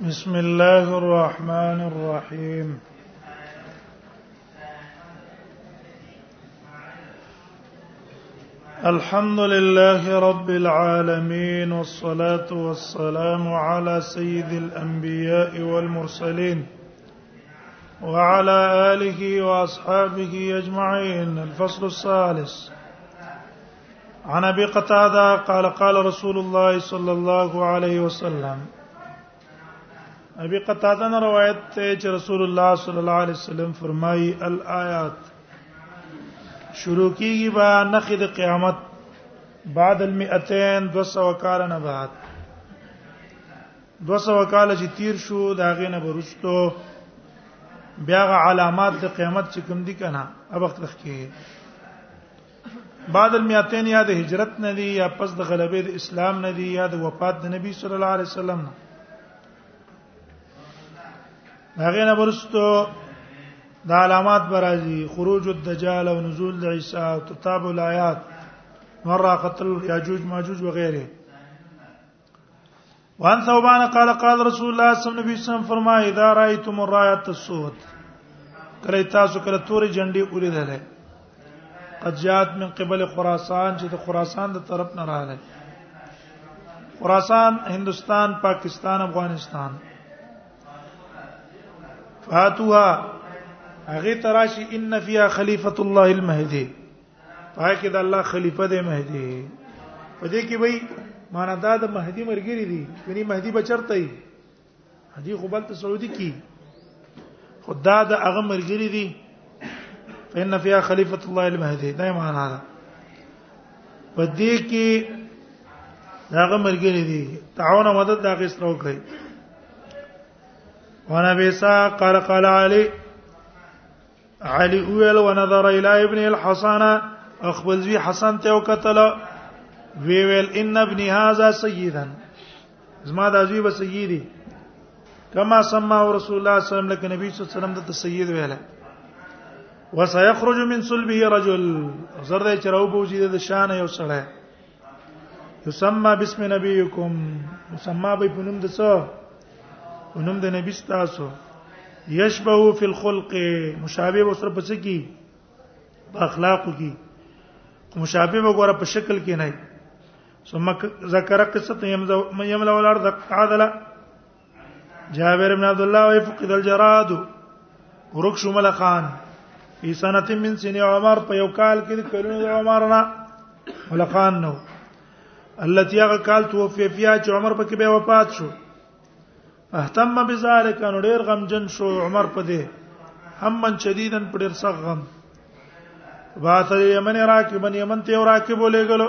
بسم الله الرحمن الرحيم الحمد لله رب العالمين والصلاه والسلام على سيد الانبياء والمرسلين وعلى اله واصحابه اجمعين الفصل الثالث عن ابي قتاده قال قال رسول الله صلى الله عليه وسلم ابي قتاده نے روایت ہے کہ رسول اللہ صلی اللہ علیہ وسلم فرمائی الایات شروع کی گی با نخد قیامت بعد المئتین 200 کال نه بعد 200 کال چې تیر شو دا غینه برستو بیا علامات د قیامت چې کوم دي کنه ابخت لخ کې بعد المیاتین یا د هجرت نه دی یا پس د غلبې د اسلام نه دی یا د وفات د نبی صلی الله علیه وسلم نه هغه نه ورستو د علامات برازي خروج الدجال او نزول د عیسی او تتاب الایات مره قتل یاجوج ماجوج وغيره وان ثوبان قال قال رسول الله صلی الله علیه وسلم فرمایي اذا رايتم الرايات السود کله تاسو کله تورې جنډې ولیدلې قد جات من قبل خراسان چې د خراسان د طرف نه راغله خراسان هندستان پاکستان افغانستان فاتوها هغه تراشی ان فیها خلیفۃ الله المهدی پای کې د الله خلیفہ دی مهدی په دې کې وای معنا دا د مهدی مرګری دی یعنی مهدی بچرته دی هدي خو بل ته سعودي کې خدا د هغه مرګری دی فإن فيها خليفة الله المهدي دا معنا ده په دې کې هغه مرګري دي تعاون مدد دا غسرو کوي وانا بیسا قال قال علی علي ویل ونظر الى ابن الحسن خپل زوی حسن ته وکتل وی ویل ان ابن هذا سيدا زما د زوی به سيدي کما سما رسول الله صلی الله علیه وسلم لکه نبی صلی الله علیه وسلم د سید ویله وسيخرج من صلبه رجل زرد چرو بوجي د شان یو سړی یسمى بسم نبیکم یسمى به په نوم د څه په نوم د نبی تاسو یشبه فی الخلق مشابه وسره پس کی په اخلاق کی مشابه وګوره په شکل کې نه ثم ذکر قصه یملا ولار عادله جابر بن عبد الله وی فقد الجراد ورک شو ملخان ای سنت من سنی عمر په یو کال کې کلونو د عمر نه ملخان نو التي هغه کال توفي فيها چې عمر پکې به وفات شو اهتم بذلك نو ډیر غمجن شو عمر په دې همن شدیدن په ډیر سخت غم واته یمن راکبن یمن ته راکب ولېګلو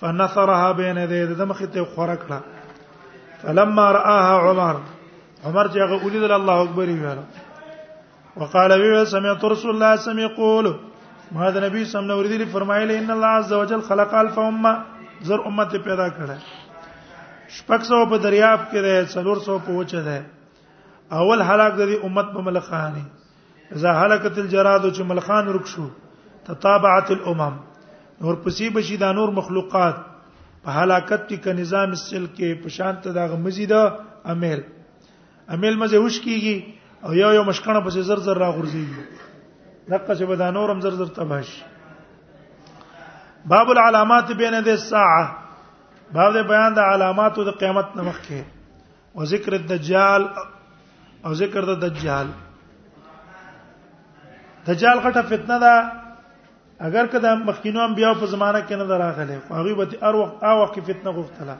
فنثرها بين يديه د مخ ته خور کړه فلما راها عمر عمر چې هغه ولید الله اکبر ویل وقال وی سمعت رسول الله سم يقول ما د نبی سم نو ورېدلی فرمایلی ان الله عز وجل خلق الف امه زر امه پیدا کړه شپږ سو په دریاب کې ده څلور سو په وچه ده اول هلاک د امت په ملخانه اذا هلكت الجراد چې ملخان ورک شو تتابعت الامم نور پسې بشي دا نور مخلوقات په هلاکت کې ک نظام سل کې په شان ته دا غمزي دا امیل امیل مزه وش کیږي او یو یو مشکانه پسې زر زر را غورځيږي دغه څه به دا نور هم زر زر تباش باب العلامات بین د الساعه باب د بیان د علاماتو د قیامت نمخ کې او ذکر الدجال او ذکر د دجال دجال غټه فتنه ده اگر کدا مخکینو انبیا په زمانہ کې نه دراغله هغه به ار وخت ا وخت فتنه غوښتله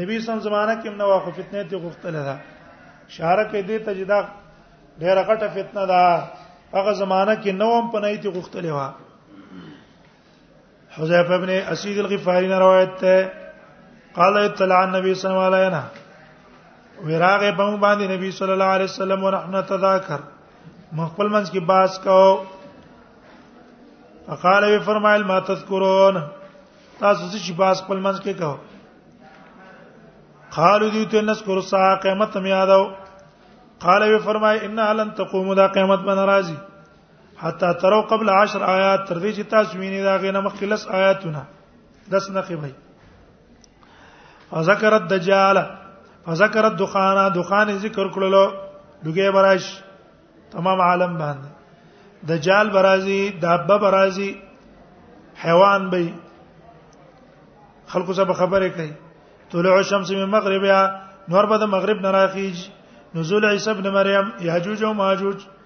نبی سم زمانہ کې نه واخو فتنه ته غوښتله ده شارک دې ته جدا ډیره غټه فتنه ده هغه زمانہ کې نوم پنای ته غوښتله و حذیفه ابن اسید الغفاری نے روایت ہے قال اطلع النبي صلی الله علیه وسلم وراغه په مون باندې نبی صلی الله علیه وسلم ورحمه تذاکر مخبل منځ کې باس کو فقال وی فرمایل ما تذکرون تاسو چې باس خپل منځ کې کو قالو دې ته نذکر سا قیامت مې یادو قال وی فرمای ان لن تقوم دا قیامت بن راضی حتا ترو قبل 10 آیات تر دې چې تاسو وینئ دا غنه مخکلس آیاتونه دس نه کوي ذکر الدجال فذكر الدخان دخان ذکر کړلو دغه براش تمام عالم باندې دجال برازي دابه برازي حیوان به خلکو سره خبرې کوي طلوع الشمس من مغربها نور به د مغرب نه راخیږي نزول عیسی ابن مریم یاجوج او ماجوج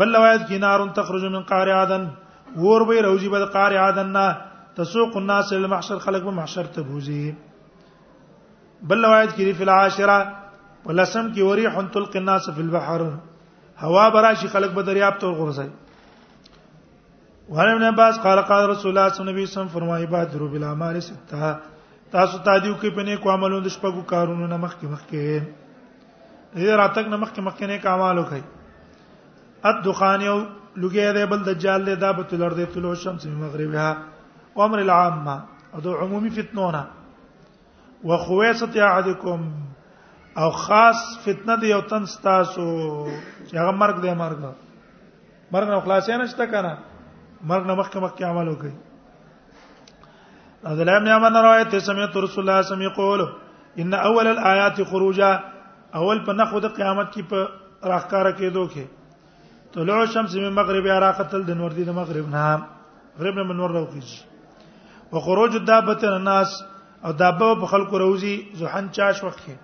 بل روایت کې نار تخرج من قار عدن ور به روزي بد قار عدن نه تسوق الناس الى المحشر خلق به محشر ته بوزي بل روایت کې فی العاشره ولسم کې وريح تلقي الناس فی البحر هوا براشي خلق به دریاب ته غورځي وعن ابن عباس قال قال رسول الله صلی الله علیه وسلم فرمایي بادرو بلا مال ستا تاسو تادیو کې پنه کوملون د شپږو کارونو نه مخکې مخکې دې راتک نه مخکې مخکې نه کمالو کوي الدخان یو لګي دی بل دجال دی دا به تلر دی طلوع الشمس من مغربها امر العامه او د عمومي فتنونه وخويسه احدکم او خاص فتنه دی او تن تاسو چې هغه مرګ دی مرګ مرګ نه خلاصې نشته کنه مرګ نه مخکې مخکې عمل وکړي عبد الله بن عمر روایت سمعت رسول الله صلی الله علیه وسلم یقول ان اول الايات خروجا اول په نخو د قیامت کې په راخکار کېدو کې طلوع الشمس من مغرب را قتل د نور دي د مغرب نه غرب نه منور راوخیږي وخروج الدابه الناس او دابه په خلکو روزي زحن چاش وخت کې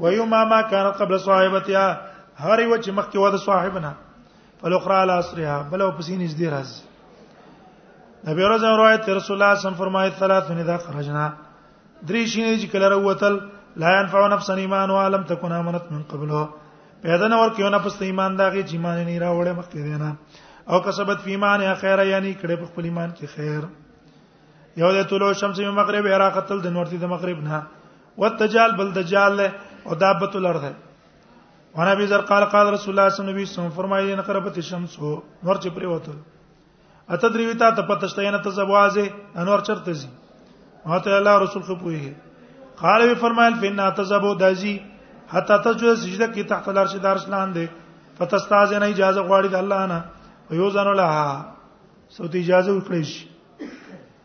ويوم ما كان قبل صاحبتها هر یو چې مخکې و د صاحبنا فلخرا علی اسرها بل او پسین از دی راز نبی ورځ روایت رسول الله صم فرمایي ثلاث من اذا خرجنا درې شینې چې کله وروتل لا ينفع نفسا ایمان ولم تكن امنت من قبله پیدا نه ور کېونه پس ایمان داږي چې ایمان نه راوړې مخکې دینا او کسبت فی ایمان خیره یعنی کړه په خپل ایمان کې خیر یو د طلوع شمس په مغرب را قتل د نورتي د مغرب نه وتجال بل دجال او دابت الارض وانا ابي ذر قال قال رسول الله صلی الله علیه وسلم فرمایي ان قربت الشمس نور چې پرې وته اتدری وتا ته پتشته نه ته زبوازه انور چرته زی ماته الله رسول خو پوهه قال وی فرمایل فین اتزبو دازی حتا تجو سجده کی تحت الارش دارش لاندې فتستاز نه اجازه غواړي د الله نه ويوزن لها سوت اجازه وکړي شي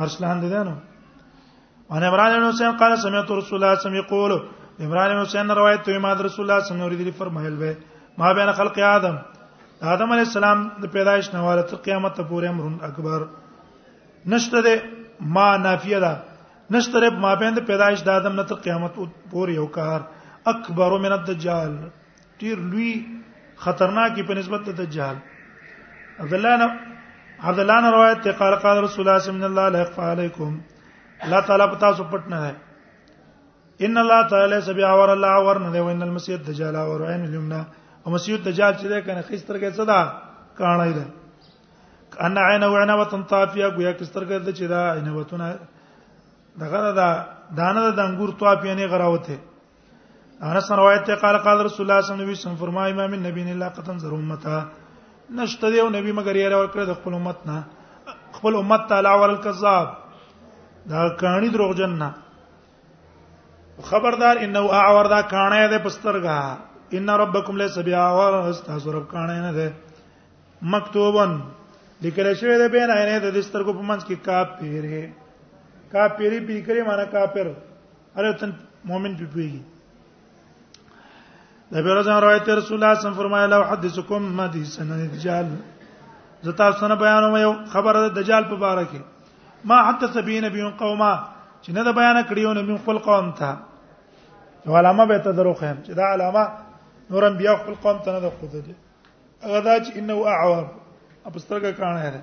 ارسلان دي دانو انا عمران بن حسین قال سمعت رسول الله صلی الله علیه وسلم یقول عمران بن حسین روایت ته ما رسول الله صلی الله علیه وسلم فرمایل به ما بین خلق آدم آدم علی السلام د پیدایش نه واره تر قیامت ته پورې امر اکبر نشته ده ما نافیه ده نشته ده ما بین د پیدایش د آدم نه تر قیامت پورې یو کار اکبر من الدجال ډیر لوی خطرناکي په نسبت ته دجال عبد الله نه عبد الله نه روایت ته قال قال رسول الله صلی الله علیه و علیکم الله تعالی پتا سو پټ نه ہے ان الله تعالی سبع اور الله اور نه دی وان المسیح الدجال اور عین الیمنا او مسیح الدجال چې ده کنه خستر کې صدا کانای ده ان عین او عین وتن طافیا گویا کستر کې ده چې دا عین وتن دغه دا دانه د انګور طافیا نه غراوته انس روایت ته قال قال رسول الله صلی الله علیه وسلم فرمای امام نبی نه لا قتن زر امته نشته دی او نبی مگر یې راور کړ د خپل امت نه خپل امت تعالی ور الکذاب دا کہانی دروغ جن نه خبردار انه اعور دا کانه ده پسترګه ان ربکم لیس بیاور استاذ رب کانه نه ده مکتوبن لیکل شوی ده بین عینه د دسترګو په منځ کې کاپ پیری کاپ پیری پی کړی معنی کاپر اره تن مؤمن په پیږي د بیرزان روایت رسول الله صلی الله علیه وسلم فرمایله لو حدثکم ما دي سنن الدجال زتا سن بیانوم یو خبره د دجال په باره کې ما حدث به نبی قوما چې نه د بیان کړیو نه من خپل قوم ته یو علامه به ته درو خیم چې دا علامه نور انبیا خپل قوم ته نه د خود دي هغه دا چې انه اعور اپسترګه کانه ده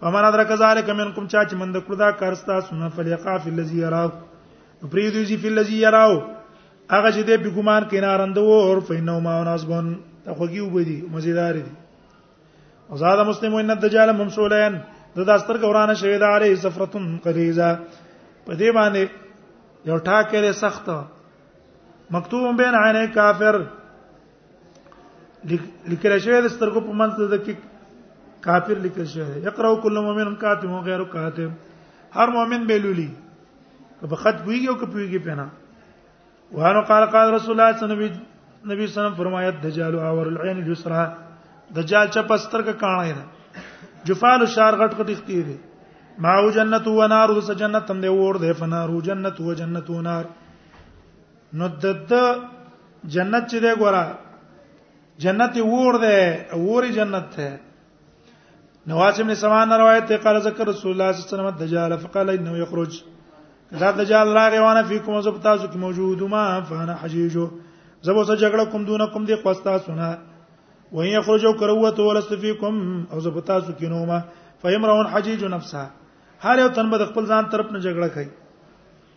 فمن ادرک ذلک منکم چا چې مند کړو دا کار تاسو نه فلیقا فی الذی یراو پریدو جی فی الذی یراو هغه چې دې بګومان کینارند وو اور فینو ما ناسبن ته خوږي وبدي مزیدار دي او زاده مسلم ان الدجال ممسولین د داستر ګورانه شوی دا علی سفرتن قریزه په دې باندې یو ټاکه لري سخت مکتوب بین عین کافر لیکل شوی د سترګو په منځ د کې کافر لیکل شوی یقرأ کل مؤمن کاتم او غیر کاتم هر مؤمن به لولي که په خط پویږي او که پویږي پنا وانه قال قال رسول الله صلی الله علیه وسلم نبی صلی الله فرمایت دجال اور العين اليسرى دجال چپ ستر کا کانه ده جفال شار غټ غټ اختیار دي ماو جنت و نار وس جنت تم دی ور ده فنار جنت و جنت و نار نو د جنت چې دی ګوره جنت ور ده وري جنت ده نواس ابن سمان روایت ته قال ذکر رسول الله صلی الله علیه وسلم الدجال فقال انه يخرج دا دجال راغی وانه فیکم زب تاسو کې موجود ما فانا حجیجو زب وسه جګړه کوم دونه کوم دی خوستا سنا وهي يخرج کروت ولست فیکم او زب تاسو کې نو ما فیمرون حجیج نفسه هر یو تن به خپل ځان طرف نه جګړه کوي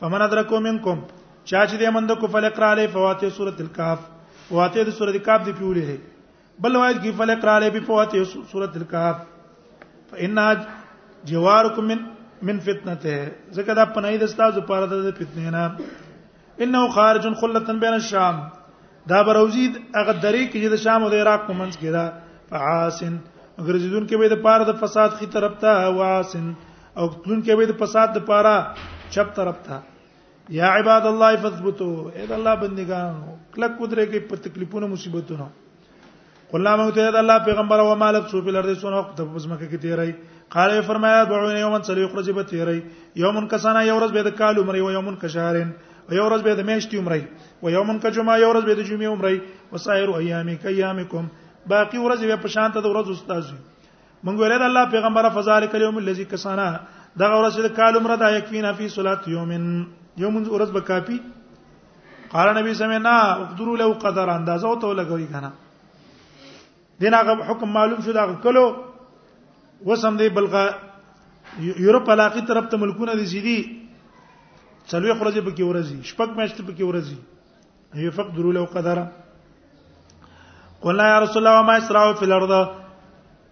فمن ادرکو منکم چا چې د مند کو فلق را علی فواته سوره الکهف فواته د سوره الکهف دی پیولې ده بل وایي کې فلق را علی بفواته سوره الکهف فإن جوارکم من من فتنته زکه دا پنای د استاد لپاره د فتنې نه انه خارج خلتن بین الشام دا بروزید هغه درې کې چې د شام او د عراق په منځ کې دا فعاسن ګرځیدون کې به د پاره د فساد خي طرف ته واسن او تلون کې به د فساد د پاره چپ طرف ته یا عباد الله فثبتوا اے الله بندگانو کلک قدرت کې په تکلیفونو مصیبتونو قلنا موږ ته د الله پیغمبر او مالک څو په لړ دې څونه وخت په زمکه کې تیرای قال فرمایا دعونه یومن سلی خرج به تیرای یومن کسانا یو ورځ به د کال عمر او یومن کشارن او یو ورځ به د میاشتې عمر او یومن کجما یو ورځ به د جمعې عمر او سایر ایامی کیامکم باقی ورځ به په شان ته د ورځ استاد موږ ویل د الله پیغمبر فذالک الیوم الذی کسانا دا ورځ د کال عمر دا یکفینا فی صلات یومن یومن ورځ به کافی قال نبی سمعنا اقدروا له قدر اندازو ته لګوي کنه دیناغه حکم معلوم شو دا کلو وسم دی بلغه یورپ علاقه طرف ته ملکونه دي سیدي څلوي خرجه پکې ورزي شپږ میاشتې پکې ورزي هي فقدر له قدر قلنا یا رسول الله ما اسراو فی الارض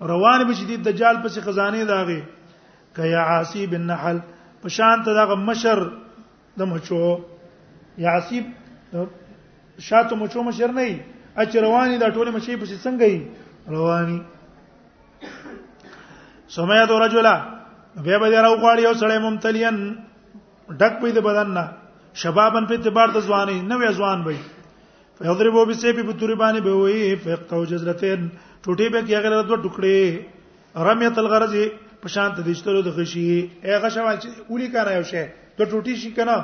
روان به شدید دجال پس خزانه داغه کیا عاصی بن نحل په شان ته دغه مشر د مچو یعصیب شاته مچو مشر نه اچ رواني دا ټول مچي پس څنګه یي رواني سمیا دو رجلا به به راو غواړي او سړی ممتلین ډک پې د بدن نه شبابن په اعتبار د ځواني نوې ځوان وي یضربو بسیف په توري باندې به وي فقو جزلتين ټوټي به کې غل دوه ټوکړي رمیت الغرض په شان ته دشتلو د غشي هغه شوال چې اولی کنه یو شی د ټوټي شي کنه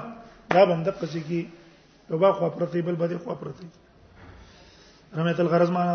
دا بنده قصې کی یو با خو پرتی بل بده خو پرتی رمیت الغرض معنا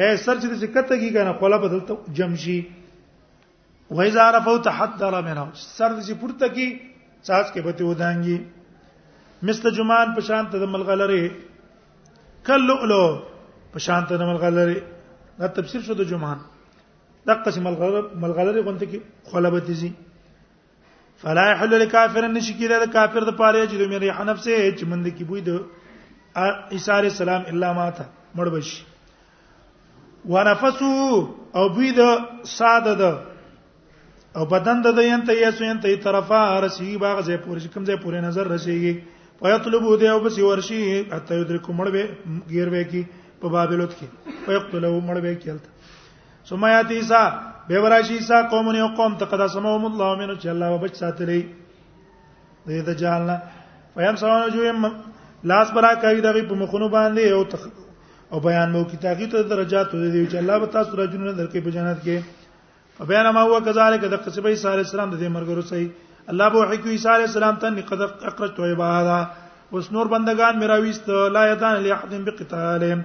اے سر چې څه کته کی کنه خلا په دلته جمشي وای زار فو تحدر منه سر دې پورته کی ساس کې بته ودانګي مثل جمان په شان ته ملغلره کلؤلو په شان ته ملغلره دا تفسیر شو د جمان دغه قسم ملغلره ملغلره غونته کی خلا بتیزي فلا يحل للكافر ان شکیره د کافر د پاره چې د مې ریح نفسه چې مند کی بوی د عیسی علی السلام الا ماته مړ بشي ونفسو او بوی د ساده د او بدن د دین ته یسو ین ته طرفه رسی باغ زې پورې کوم زې پورې نظر رسیږي ويطلبو دی او بس ورشي حتى يدرکو مړ به غیر به کی په بابلوت کې ويقتلو مړ به کېلته ثم یاتی عیسی به وراشي عیسی قوم یو قوم ته قد سمهم الله منه چې الله وبچ ساتلی دې ته جهالنا فیم سوانو جو لاس برا کوي دغه په مخونو باندې او تخ... او بیان مو کی تاغي ته درجات دې چې الله به تاسو راجونه درکې په جنت کې او بیان ما هو کذالک د قصبه عیسی علی السلام د دې مرګ ورسې الله به حکم عیسی علی السلام ته نقد اقرت توبه اوس نور بندگان میراويست لا یدان لاحد بقتالهم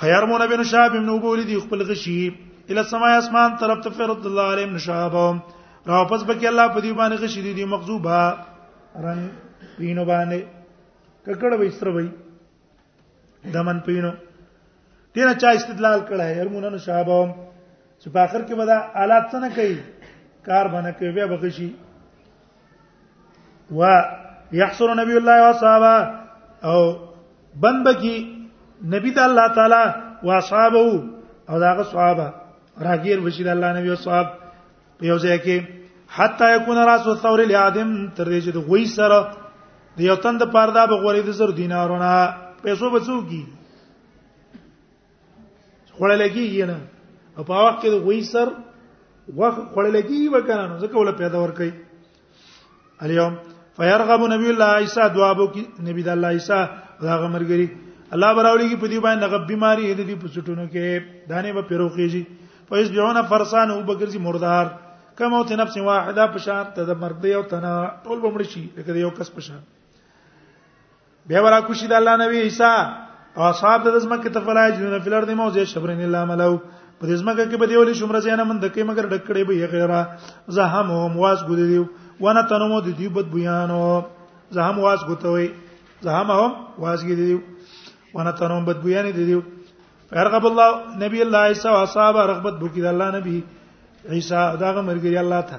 فیرمون بن شهاب بن ابو لدی خپل غشی الى السماء اسمان طرف ته فرد الله عليه بن شهاب را واپس بکی الله په دې باندې غشی دي دي مغضوبه رن پینو باندې ککړ وې سره وې دمن پینو دینه چا استدلال کړه یرمون بن شهاب چې په اخر کې ودا آلات څنګه کوي کار باندې کوي بیا بغشي و يحصر نبي الله واصحابه او بند بکی نبی د الله تعالی واصحابه او داغه صحابه راګیر بشي د الله نبی او صحاب په یو ځای کې حتا یکون راس الثور الادم تر دې چې د غوي سره د یو تند پردا به غوړې د زر دینارونه پیسو بچو کی خړل کیږي نه او په وخت کې د غوي سر وخت خړل کیږي وکړه نو ځکه ولا پیدا ور کوي اليوم فيرغب نبی الله عیسی دعابو کی نبی الله عیسی دا غمرګری الله براولی کی په دې باندې غب بیماری دې دې پسټونو کې دانه به پیرو کیږي فیس بیون فرسان او بکرسی مردار کموت نفس واحده پشان تدمر دی او تنا ټول بمړ شي لکه یو کس پشان به ورا کوشي د الله نبی عیسی او اصحاب د زمکه ته فلای جنون فل ارض موزه شبرین الله ملو په دې زمکه کې به دیولې شمره زیانه من دکې مگر ډکړې به یې غیره زهم هم واس ګو دیو ونه تنمو د دې بد بیانو زهم واس ګوتوي زهم هم واس ګی دیو ونه تنمو بد بیان دیو فرغب الله نبی الله عیسی او اصحاب رغبت بو کې د الله نبی عیسی داغه مرګ الله ته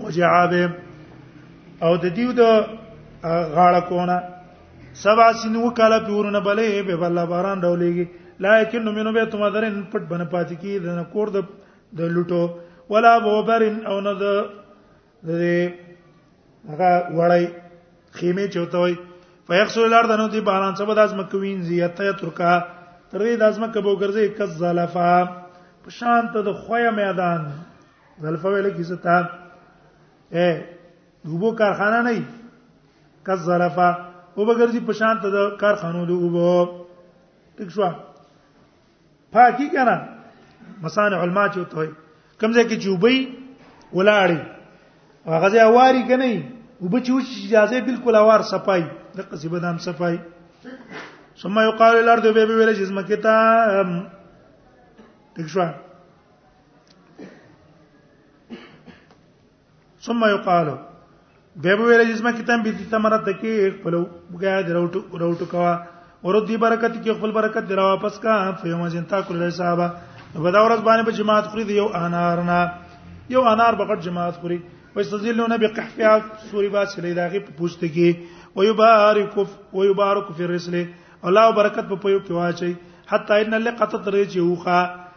وجعابه او د دیو د غاړه کونه سبا سین وکاله پیورونه بلې به بل باران ډولېږي لکن منو به تم درن پټ بن پات کی د کور د د لټو ولا بوبرن او نه د هغه وړای خیمه چوتوي فیخسو الارض نو دی باران سبا داس مکوین زیته ترکا تر دې داس مکه بو ګرځي کز زلفا په شان ته د خویا میدان زلفه ویل کی ستا اے دوبو کارخانه نه کز زلفه او بغرضی په شان ته د کارخانو د وبو ټیک شو پاکی کنه مصانع الماء چې وته کمزې کې چوبې ولاړې هغه ځای واری کني وب چې وش اجازه بالکل اوار صفای د قصې بدام صفای ثم يقال الارض به ویل چې زمکه ته ټیک شو ثم يقال به به ویل جسمه کتاب به تمرت کې خپل بګا دروټو روټو کوا وردی برکت کې خپل برکت درا واپس کا فیوم جنتا کول صاحب په دا ورځ باندې په جماعت خوري دی یو انار نه یو انار بغټ جماعت خوري ويستذلون بقحفها سوري با سلی داغه په پوسټ کې ويبارك ويبارك في الرسل الله برکت په پيو کې واچي حتا ان لقطت رجوخه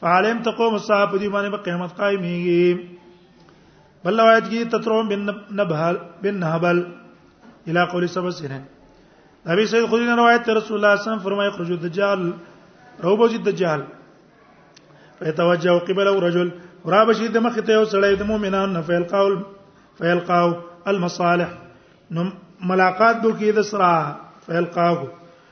فعلم تقوم الساعه په دې باندې په قیامت قائمېږي بل روایت کې تتروم بن نبهل بن نهبل الى قول سبع سنين نبی سید خدای نه روایت رسول الله صلی الله علیه وسلم فرمایي خرج الدجال روبو جد الدجال فيتوجه قبله رجل را بشي د مخ ته یو سړی د مؤمنان نه فیل قول فیل قاو المصالح نو ملاقات دو کې د سرا فیل قاو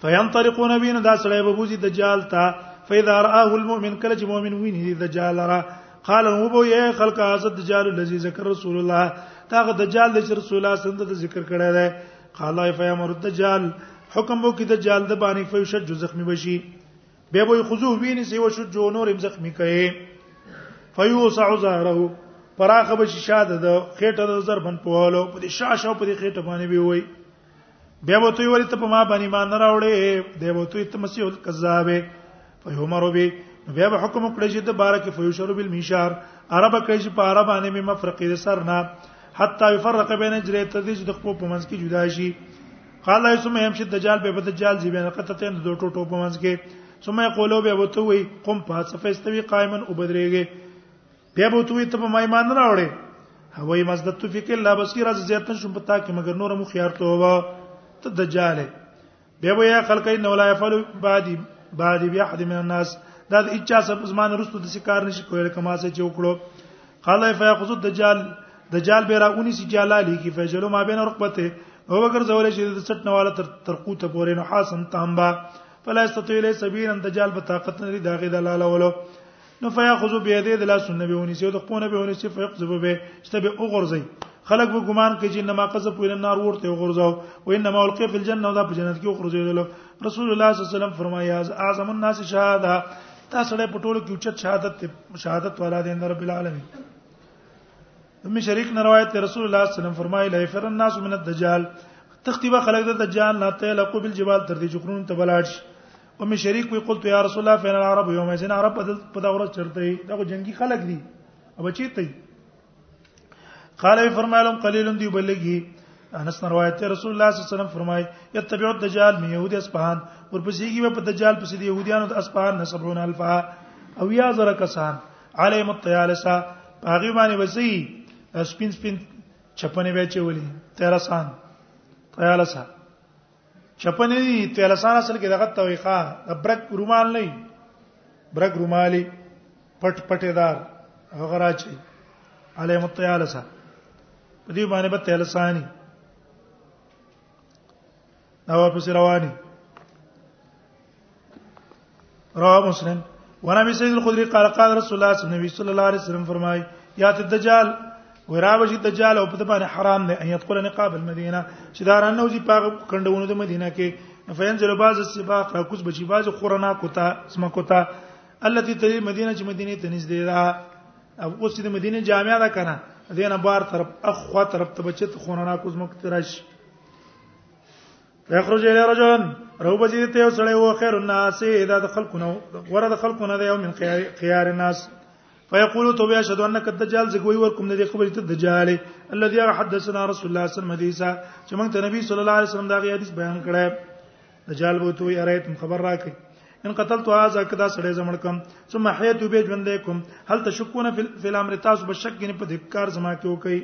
فینطلقون بین دا سړی به بوزي دجال ته فاذا راه المؤمن کله چې مؤمن ویني دجال را قال هو بو یا خلق حاصل دجال الذي ذکر رسول الله تاغه دجال د رسول الله سند د ذکر کړه ده قال فیامر الدجال حکم بو کې دجال د باندې فیشد جو زخمی بشي به به خذو ویني سی وشو جو نور هم زخمی کړي فیوسع ظهره پراخه بشي شاده د خېټه د ضربن په والو په شاشه په خېټه باندې وی وي بیا به توي ولې ته په ما باندې ایمان نه راوړې دی به توي ته مسیح الکذاب فیومر به بیا به حکم کړی چې د بارکه فیوشر بالمیشار عرب کړی چې په عرب باندې مې مفرقې سر نه حتا یفرق بین اجری ته دې چې د خپل په منځ کې جدا شي قال ایسم هم چې دجال به دجال زی بین قطتین د ټو ټو په منځ کې ثم یقولو به وته وي قم په صفه استوي قائما وبدريږي بیا به توې ته په ما ایمان راوړې هوای مزد تو فکر لا بصیر از زیات نشم پتا کې مګر نور مو خيار ته و ته دجال بیا به یا خلک نه ولا يفعل بعد بعد بیا احد من الناس دا د اچا سب زمان رستو د شکار نشي کولای کما سه چې وکړو قال فياخذ الدجال دجال به راونی سي جلالي کې فجلو ما بین رقبته او وګر زول شي د سټ نواله تر تر قوت پورې نو حاسم تامبا فلا استطيع له سبيل ان دجال په طاقت نه لري داغه دلاله ولو نو فیاخذو به دې د لاس نه بهونی سي او د خپونه بهونی سي فیقذبو به شته به اوغرزي خلق به ګمان کوي چې نما قذف ویل نار ورته اوغرزاو و انما القی فی الجنه او دا په جنت کې اوغرزیدل رسول الله صلی الله علیه وسلم فرمایي اعظم الناس شهاده تاسو له پټول کې اوچت شهادت شهادت والا دې اندر رب العالمین ام شریک نه روایت رسول الله صلی الله علیه وسلم فرمایي لا يفر الناس من الدجال تختیبه خلق د دجال نه ته لقب الجبال تر دې جکرون ته بلاړ شي ام شریک وی قلت یا رسول الله فین العرب یوم یزن عرب په دا ورځ چرته دا جنگي خلک دي او چی ته قال وی فرمایلم قلیل دی بلګي انس روایت رسول الله صلی الله علیه وسلم فرمای یتبع الدجال من یهود اسپهان ورپسېږي په دجال پسې د يهوديانو د اسپهان نه 70000 او یا زره کسان علی متیالسا هغه باندې وسی سپین سپین چپنه به چولې تیرسان تیالسا چپنه دي تل سره اصل کې دغه تويخه د برک رومال نه برک رومالي پټ پټه دار هغه راچی علی متیالسا په دې باندې به تلسانی دا واپس رواني رواه مسلم ونبي سيد الخدري قال قال رسول الله صلى الله عليه وسلم صلى الله عليه وسلم فرمای یات الدجال ورابش الدجال او په دې باندې حرام دی ان يدخل نقاب المدينه چې داران نوځي پاغه کندونه د مدینه کې فینزل باز السباق را کوس بچی باز خورنا کوتا اسما کوتا التي تلي مدینه چې مدینه ته نږدې ده او اوس د مدینه جامعه ده کنه دینه بار طرف اخوا طرف ته بچت خورنا کوس مکترش یخرج الی رجل رو بزی ته یو سړی و خیر الناس دا د خلقونه ور د خلقونه دی او من خيار الناس فیقول تو بیا شهد انک الدجال زګوي ورکم نه دی خبرې ته دجال الذي حدثنا رسول الله صلی الله علیه وسلم چې موږ ته نبی صلی الله علیه وسلم دا غي حدیث بیان کړه دجال بو تو یې رايت خبر راکې ان قتلت هذا کدا سړی زمړ کم ثم حیات به ژوند کوم هل تشکون فی الامر تاسو بشک نه په ذکر زما کې وکي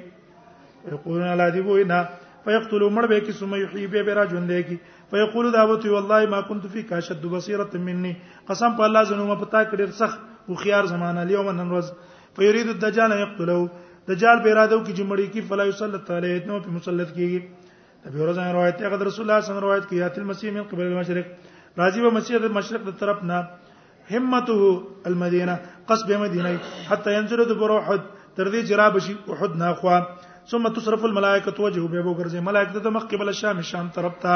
یقولون لا دی بوینا فیقتلوا مړ به کی ثم یحیی به برا ژوند کی فیقول دعوت والله ما كنت فيك اشد بصيره مني قسم په الله زنو ما پتا کړیر سخت او خيار زمانہ اليوم نن ورځ فيريد الدجال يقتلوا دجال به اراده کوي چې مړی کی فلا یسلط علیه نو په مسلط کیږي ابي هريره روایت هغه رسول الله صلی الله علیه وسلم روایت کې یات المسیح من قبل المشرق راځي به مسیح د مشرق د طرف نه همته المدینه قصب مدینه حتى ينزل دبر احد تر دې جرا بشي احد نه خوا ثم تصرف الملائکه توجه به وګرځي ملائکه د مخ قبل الشام شام طرف ته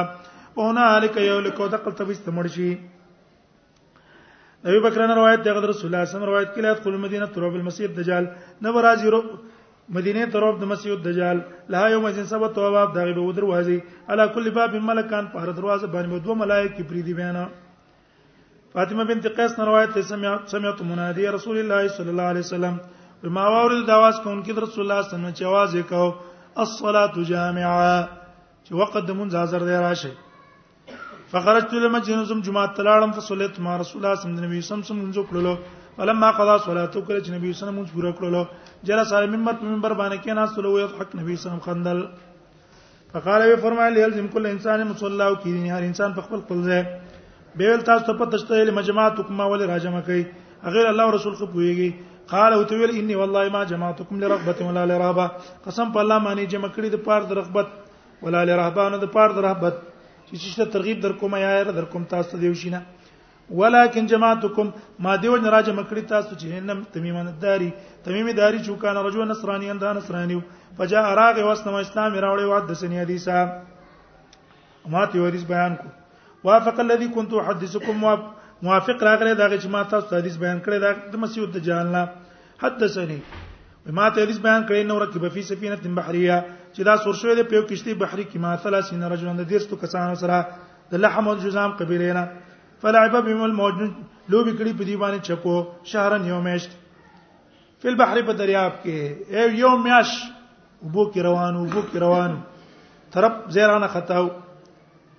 او هنالک یو لکو دقل تبست مرشي ابي بکر نه روایت دغه رسول الله صلی الله علیه وسلم روایت کله ادخل المدینه تراب المسیح الدجال نه راځي رو مدینه تراب د مسیح الدجال لا یوم ازن سبت او باب دغه به ودر وازي علا کل باب ملکان په هر دروازه باندې دوه ملائک کی پری دی بیان فاطمه بنت قیس نه روایت ته سمع سمعت منادی رسول الله صلی الله علیه وسلم بما اورد د आवाज کون کې رسول الله صلی الله علیه وسلم چې आवाज وکاو الصلاه جامعه چې وخت د منځ حاضر دی راشه فخرجت لمسجد زم جمعه تلاړم فصلیت ما رسول الله صلی الله علیه وسلم سم منځو کړلو فلما قضا صلاته کړ چې نبی صلی الله علیه وسلم منځ پوره کړلو جلس علی منبر په منبر باندې کې ناس له یو حق نبی صلی الله علیه وسلم خندل فقال وی فرمایلی الزم کل انسان مصلی او کینی هر انسان په خپل خپل ځای بیل تاسو ته پته شته له مجمعات کومه ول راجمه کوي غیر الله رسول خو پويږي قال او تویل انی والله ما جماعتکم لرغبه ولا لرهبه قسم په الله معنی جمع کړی د پاره د رغبت ولا لرهبانو د پاره د رهبت چې چې ترغیب در کوم یا در کوم تاسو دیو شینه ولکن جماعتکم ما دیو نه راځم کړی تاسو چې نم تمیمه داری تمیمه داری چې کان رجو نصرانی اند نصرانی فجاء راغ واسلم اسلام راوړی واد د سنی حدیثه ما ته حدیث بیان کو وافق الذي كنت احدثكم موافق راغله دا چې ما تاسو حدیث بیان کړی دا د مسیح الدجال نه حدثني ما ته حدیث بیان کړی نو رکب فی سفینه بحریه چې دا سور شوی د پیو کشتی بحری کې ما ثلاثین رجلان د دیرستو کسانو سره د لحم الجزام قبیله نه فلعب بهم الموج لو بکړي په دی باندې چپو شهرن یومشت فل بحر په دریاب کې ای یوم یاش وبو کې روان وبو کې روان طرف زیرانه خطاو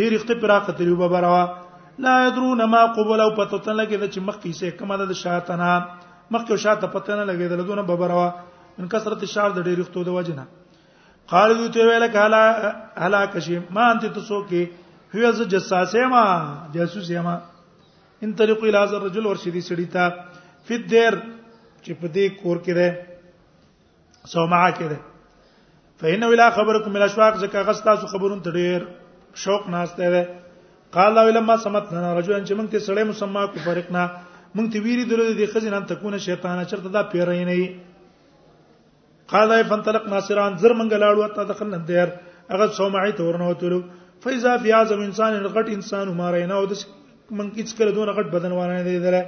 ډیر اخت پراخه تجربه بروا لا يدرون ما قبل او پته تن لګي چې مخکې سه کومه د شاتنا مخکې شاته پته نه لګي د لدونه ببروا من کثرت الشعر د ډیر اختو د وجنه قال دې ته ویل کالا هلاک شي ما انت تسو کې هو ز جساسه ما جاسوس ما ان طریق الى هذا الرجل ورشدي سړی تا فدر چې په دې کور کې ده سوما کې ده فإنه لا خبركم من الاشواق زکه غستا سو خبرون ته ډیر شوق ناشته ده قال لو لما سمتنا رجلا چې موږ ته سړی مسما کو فرقنا موږ ته ویری درو دي خزین ان تكون شیطان چرته دا پیرې نه وي قال اي فانطلق ناصران زر منګ لاړو ته دخلنا دیر هغه سومعي ته ورنه وتلو فاذا في اعظم انسان غټ انسان مارینه او د منګ هیڅ کله دون غټ بدن وانه نه دی دره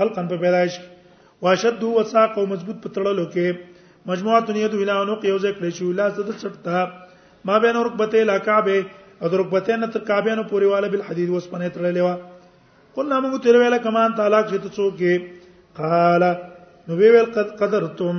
خلقا په پیدایش واشد هو ساق او مضبوط پتړلو کې مجموعه دنیا د ویلانو کې یو ځای کړی شو لا صد چټتا ما بین رکبته لا کعبه او رکبته نه تر کعبه نو پوری والا بل حدید وس پنه تړلې وا قلنا موږ تیر ویل کمان تعالی چې ته څوک قال نو ویل قد قدرتم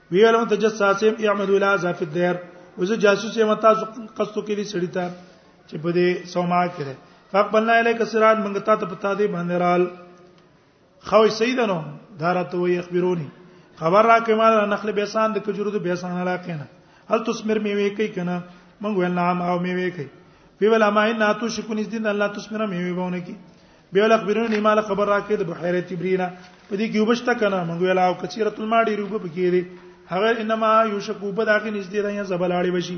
ویل مت جساسم اعملوا لا ذا فی الدهر وزه جاسوس یم تاسو قصد کې دي سړی ته چې په دې سوما کې ده فقبلنا الیک سرات منګ تا ته پتا دی باندې رال خو سیدنو دارته وی اخبرونی خبر را کې مال نخل بیسان د کجرو د بیسان علاقه نه هل تسمر میوه کوي کنه منګ ویل نعم او میوه کوي وی ولا ما ان اتو شکون از دین الله تسمر میوه بونه کی بیا ول خبرونه نه مال خبر راکې د بحیره تبرینا په دې کې وبشته کنه موږ ویل او کثیرت الماډی روب پکې دي هغه انما یوشکو په داګه نږدې ده یا زبلاړي بشي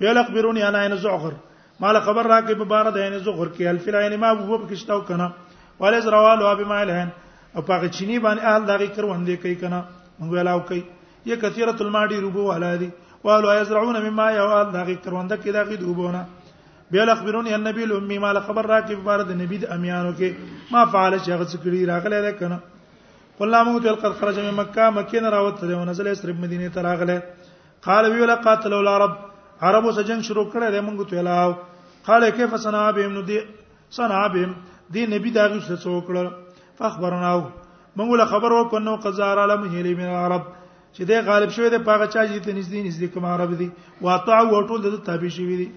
بیا ول خبرونه انا ان زعر مال خبر راکې په بار د ان زعر کې الف العین ما وب پکې شتاو کنه ولز روالو ابي ما الهن او پاګه چینی باندې اهل داګه کروندې کوي کنه موږ ویل او کوي یا کثیرت الماډی روب ولا دي والو یزرعون مما یوال داګه کرونده کې داګه دوبونه بیا اخبرونی النبی الامی مال خبر را کې بار د نبی د امیانو کې ما فعل چې هغه څه کړی راغله ده کنه قلنا مو ته قد خرج من مکه مکه نه راوته ده ونزل اسرب مدینه ته راغله قال وی ولا قاتل العرب عربو سجن شروع کړه ده مونږ ته لاو قال کیف صنع بهم ندی صنع بهم دی نبی دا غو څه وکړه فخبرناه مونږ له خبر وکړو قزار علم هلی من العرب چې د غالب شوی د پاغه چا چې ته نږدې نږدې کوم عرب دي واطع او ټول د تابع شوی دي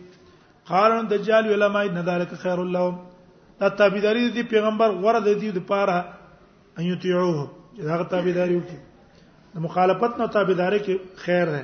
قالون دجال علماء ان ذلك خير لهم دا تابعداري دي پیغمبر غره د دې لپاره ان یطيعوه دا تابعداري وکړي د مخالفت نه تابعداري کې خیر ده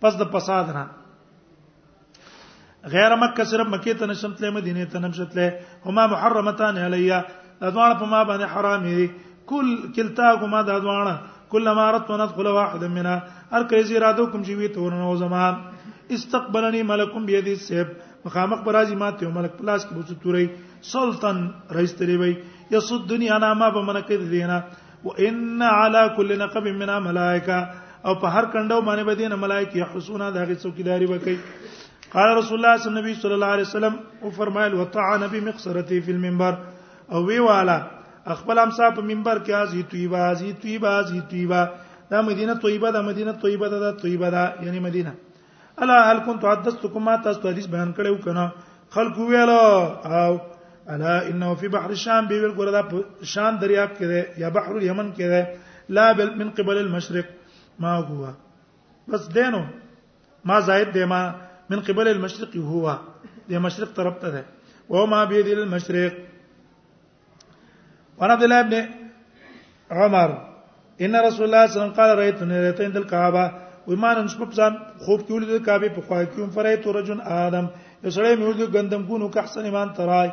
پس د فساد نه غیر مکه صرف مکه ته نشم تله مدینه ته نشم تله هما محرمتان علیا دا دواړه په ما باندې حرام دي کل کلتاهما دا دواړه کلمہ رات وندخل واحد منها هر کله زی را دوکم چې وی تورن او زما استقبلني ملکم بيدي سب مخامخ برازي ماته یو ملک پلاس کې بوڅ توري سلطان رئیس تری وي یصد دنیا انا ما بمنکه دینه وان على كل نقب من ملائکه او په هر کندو باندې به دینه ملائکه یحسونا د هغه څوکیداری وکي قال رسول الله صلی الله صلی الله علیه وسلم او فرمایل وطعن بمقصرته فی المنبر او وی والا خپل امسا په منبر کې از طیبه از طیبه از طیبه دا مدینه طیبه دا مدینه طیبه دا طیبه دا یعنی مدینه الا هل كنت حدثتكم ما تاسو حدیث بیان کړو کنه خلق ویل او الا انه في بحر الشام به ویل ګره دا شام دریاب کې ده یا بحر اليمن کې ده لا بل من قبل المشرق ما هو بس دینو ما زائد دی ما من قبل المشرق هو د مشرق طرف ته ده او ما بيد المشرق وانا عبد الله ابن عمر ان رسول الله صلی الله علیه وسلم قال رايت نريت عند الكعبه ومان ان شپه ځان خوب کې ولید کعبه په خوا کې هم فرایت رجل ادم یو سړی مې ولید ګندم کو نو که احسن ایمان ترای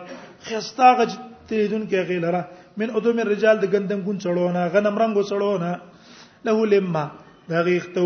خستا غج تیدون کې غیلره من ادم الرجال د ګندم ګون چړونه غنم رنگو چړونه له لما دغه اختو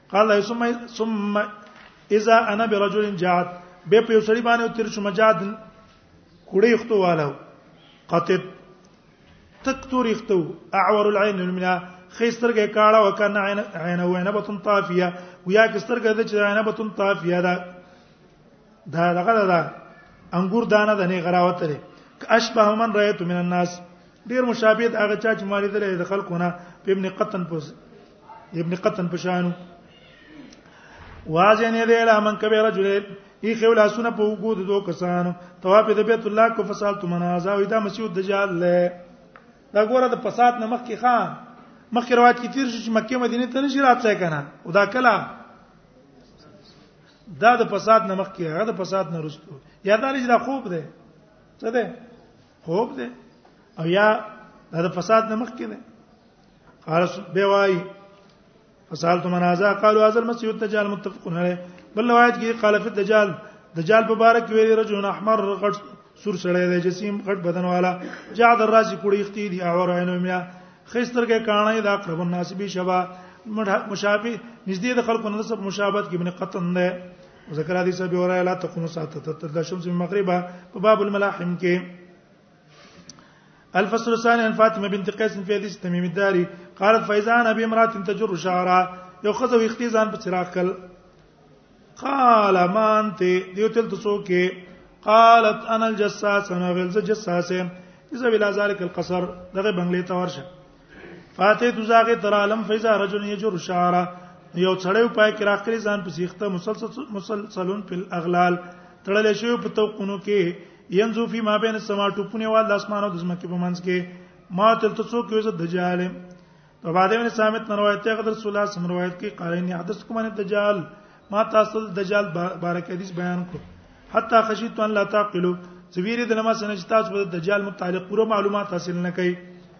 قال ثم ثم اذا انا برجل جاد به په سړي باندې تیر شو مجاد کړي ختو والو قطب تکتور ختو اعور العين المنا خيسترګه کاړه وکنه عین عین وینه بتن طافیه ویا کسترګه د چې عینه بتن طافیه ده دا دغه ده انګور دانه د نه غراوت لري اشبه من رايت من الناس ډیر مشابهت هغه چا چې مالیدل د خلکو نه په ابن قطن پوز ابن قطن پشانو واجن یې له من کبه رجل ای خو لا سونه په وګود دو کسانو طواف د بیت الله کو فسال تو منازا وې دا مسیح دجال له دا ګوره د فساد نه مخکې خان مخکې روایت کې تیر شو چې مکه مدینه ته نشي راتلای کنه او دا کله دا د فساد نه مخکې هغه د فساد نه رسټو یا دا لري دا خوب ده څه ده خوب ده او یا دا د فساد نه مخکې ده قال به وای فسالت منازع قالوا هذا المسيح الدجال متفق عليه بل روایت کې قال في الدجال دجال په بارک کې ویل رجل احمر غټ سور سړی دی جسیم غټ بدن والا جا در راځي کوړی اختی دی او راینو میا خسترګه کانه دا قرب الناس به شبا مشابه نږدې د خلکو نه سب مشابهت کې ابن قطن ده ذکر حدیث ابي هريره لا تقوم ساعه تتدشم في المغرب په باب الملاحم کې الفصل الثاني عن فاطمه بنت قيس في حديث تميم الداري قالت فاذا انا بامراه تجر شعرها یو خزه وختي ځان چراغ کل قال ما انت دیو تل تاسو کې قالت انا الجساس انا غلز جساس اذا بلا ذلك القصر دغه بنگلې ته ورشه فاتح تزاغه تر عالم فیضا رجل یجر شعرا یو څړیو پای کې راخري ځان په سیخته مسلسل مسلسلون په اغلال تړل شوی په توقونو کې ينزو فی ما بین السما ټپونه وال د اسمانو د زمکه په منځ کې ما تل ته څوک یو دجال په باندې من سامت نه روایت ته قدر رسول الله سم روایت کې قالین حدث کوم نه دجال ما تاسو د دجال بارک حدیث بیان کو حتی خشیت ان لا تعقلوا زویری د نماز نه چې تاسو د دجال متعلق پوره معلومات حاصل نه کړئ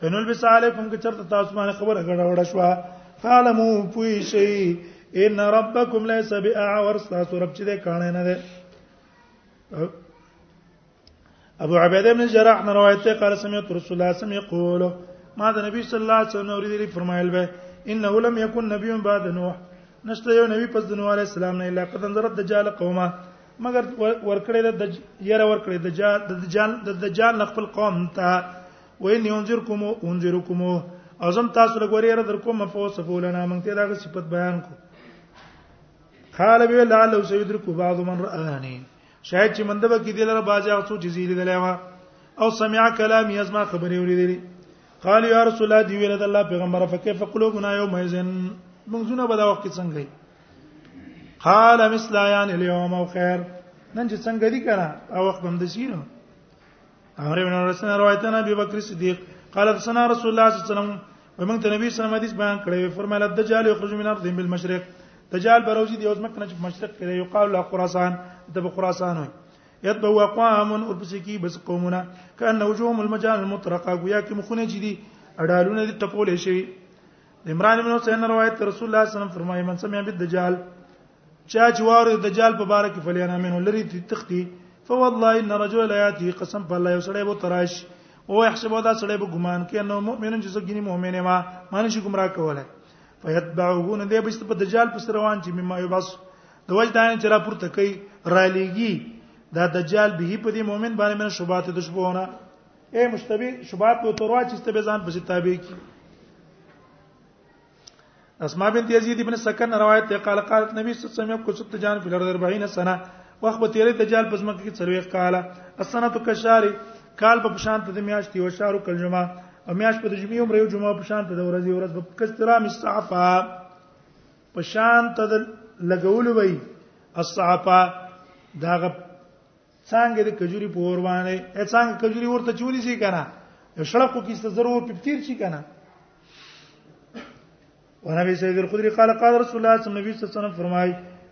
فنل بسالکم که چرته تاسو باندې خبره غړه وړه شو فعلمو پوي شي ان ربکم ليس باعور تاسو رب چې ده کانه نه ده ابو عبیده بن جراح نے روایت ہے قال سمعت رسول الله صلی الله علیه وسلم یقول ما ده نبی صلی الله علیه وسلم اوریدلی فرمایل به انه لم يكن نبي بعد نوح نشته یو نبی پس د نوح علیه السلام نه الا قد انذر الدجال قومه مگر ورکړې د یره ورکړې د دجال د دجال د دجال خپل قوم ته وین ينذرکم انذرکم او زم تاسو له غوړې را در کوم فوس فولنا مونږ ته دا صفت بیان کو قال به لا لو سيدرك بعض من رآني شاید چې مندبه کې دل را باځه او چې زیری دلایوا او سمع کلام یزما خبرې ولیدلې قال یا رسول الله دی ویل د الله پیغمبر فكيف قلوبنا يوم اذن منځونه به دا وخت څنګه وي قال مثل عيان اليوم او خير نن چې څنګه دي کنه او وخت هم د سیرو امر ابن رسول روایتنا ابي بکر صدیق قال حدثنا رسول الله صلی الله علیه وسلم ومن ته نبی صلی الله علیه وسلم حدیث بیان کړی فرمایل الدجال یخرج من ارض بالمشرق دجال بروزی دی اوس مکه نه مشرق کې یو قال له خراسان د خراسان وي یتبو اقوام اور پس کی بس قومنا کان وجوهم المجال المطرقه گویا کې مخونه چي دي اډالونه دي ټپول شي عمران بن حسین روایت رسول الله صلی الله علیه وسلم فرمایي من سمع بالدجال چا چې واره دجال په باره کې فلیانا منه لري تختی فوالله ان رجل لا یاتی قسم په الله یو سړی به تراش او يحسب دا سړی به ګمان کوي نو مؤمن چې څنګه مؤمن ما معنی شي ګمرا کوله فیتبعوه نه دی بس په دجال پس روان چې مما یبس د وجه دان چې را پورته کوي را لېږي دا دجال به په دې مؤمن باندې من شوبات د شپونه اے مشتبه شبهات کو توروا چې ستبه ځان پسې تابع کی اسماء بنت یزید ابن سکن روایت ته قال قالت نبی صلی الله علیه وسلم کو ست جان فی الارض 40 سنه وخت په تیرې دجال پس مکه کې څلوي قال السنه کشاری کال په شان ته میاشتي او شهر کل جمعه او میاش په جمعې عمر یو جمعه په شان ته د ورځې ورځ په کثرا مستعفا په شان ته د لګول وای الصعفا داغه څنګه د کجوري په ور باندې ا څنګه کجوري ورته چونی سي کنه شړقو کې ست ضرور پپتیر شي کنه ونبي سيد الخدري قال قال رسول الله صلى الله عليه وسلم فرمای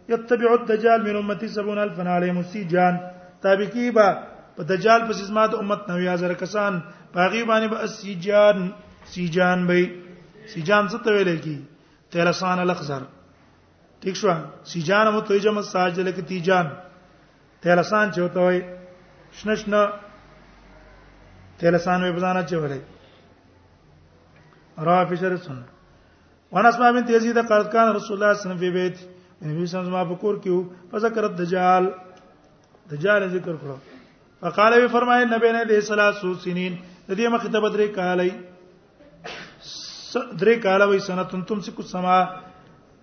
يتبع الدجال من امتي 70000 عليهم السجان تابع کی با په دجال پس زما د امت 9000 کسان پاغي باندې به السجان سجان به سجان څه ته ویل کی تلسان الاخضر ٹھیک شو سیجان مو ته جمع ساج لکه تیجان تلسان چې وته وي شنشنه تلسان وي بزانه چې ولې را فشر سن وانا اسماء بنت يزيد قالت كان رسول الله صلى الله عليه وسلم في بيت النبي صلى الله عليه وسلم په کور کې وو فذكر الدجال دجال ذکر کړو فقال وی فرمایي نبی نه دې صلاه سو سنین د دې مخ ته بدرې کالای درې کاله وې سنتون تم سکو سما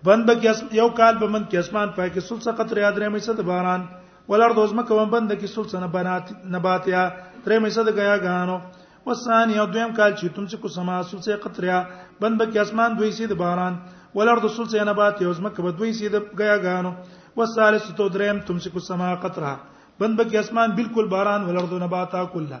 بند به کې یو کال به من کې اسمان پای کې سلسله قطر یاد رې مې صد باران ولر دوز مکه وم بند کې سلسله بنات نباتیا ترې مې صد غیا غانو وسان یو دویم کال چې تم سکو سما سلسله قطر یا بند به کې اسمان دوی سید باران ولر دوز سلسله نبات یو زمکه به دوی سید غیا غانو وسالس تو دریم تم سکو سما قطره بند به کې اسمان بالکل باران ولر دو نباتا کله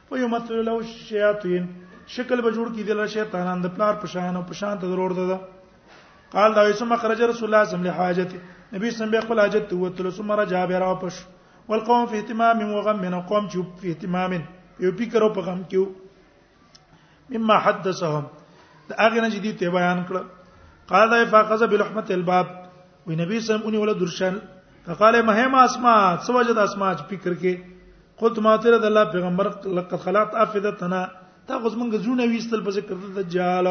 ويمثل له الشياطين شکل به جوړ کی دل شیطانان د پلار پشان او پشان ته ضرور ده قال دا ثم خرج رسول الله صلی الله علیه وسلم نبی صلی الله علیه خپل حاجت ته وتل ثم رجع به راپش والقوم فی اهتمام و غم من قوم چې فی اهتمام یو فکر او په غم کې مما حدثهم دا هغه نه جدي ته بیان کړ قال فاخذ بلحمه الباب وی نبی سم اونې ولا درشن فقال مهم اسما سوجه د اسما فکر کې قلت ما تر د الله پیغمبر لقد خلقت افدتنا تا غوز مونږ زونه ویستل په ذکر د دجال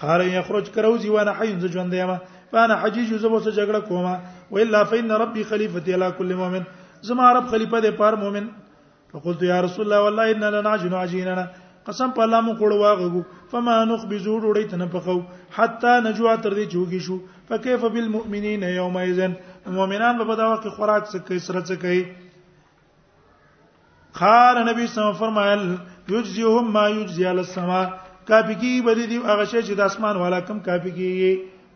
قال يخرج كروزي وانا حي ز ژوند یم فانا حجيج ز بوسه جګړه کوم و الا فإن ربي خليفتي على كل مؤمن زما رب خلیفہ د پار مؤمن فقلت يا رسول الله والله ان لنا عجن عجيننا قسم په الله مو کوړ واغو فما نخبز ډوډۍ تنه پخو حتا نجوا تر دې چوږي شو فكيف بالمؤمنين يوم اذن مؤمنان په دغه وخت خوراک څه کوي سره څه کوي خار نبی صلی الله فرمایل یجزیهم ما یجزی علی السما کافی کی بدی دی هغه شی چې د اسمان والا کم کافی کی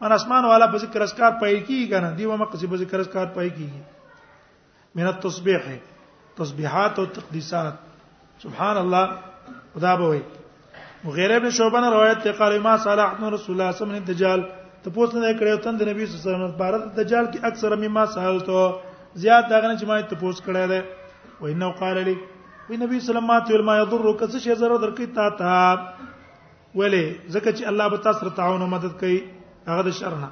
ان اسمان والا په ذکر اسکار پای کی کنه دی و مقصد په ذکر اسکار پای کی من التسبيح تسبيحات او تقديسات سبحان الله خدا به وي مغیر ابن شعبان روایت ته قال ما صالح بن رسول الله صلی الله علیه وسلم دجال ته پوښتنه نه کړې او تند نبی صلی الله علیه وسلم بارت دجال کې اکثر مما سالته زیات دا غنه چې ما ته پوښت کړې ده و انه قال لي وی نبی صلی الله علیه وسلم ما يضرك څه شي ضرر درکې تا ته ولې ځکه چې الله به تاسو ته تعاون او مدد کوي هغه د شرنا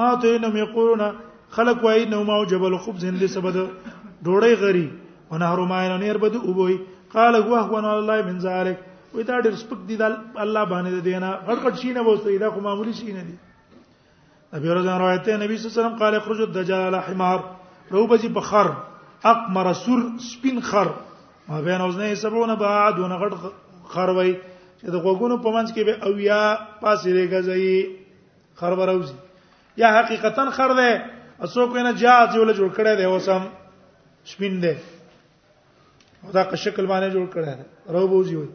ما ته نو می قولونه خلق وای نو ما جبل خبز هندې سبد ډوړې غری ونهر ما نه نیر بده وبوي قال هو هو الله من ذلک وې دا ډېر سپک دي دا الله باندې دینا غړ غړ شي نه وسته دا خو معمولی شي نه دي ابي رضوان روایت ته نبی صلی الله علیه وسلم قال اخرج الدجال على حمار رو بجي بخر اقمر سر سپین خر ما بین اوزنه سبونه بعد ونه غړ خر وای چې د غوګونو په منځ کې به اویا پاسې رګځي خر وروزي یا حقیقتا خر ده اسو کو نه جاز یو له جوړ کړه ده اوسم سپین ده او دا شکل باندې جوړ کړه ده روبوزي وي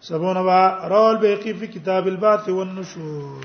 سبونه با رول به کی فی کتاب الباث والنشور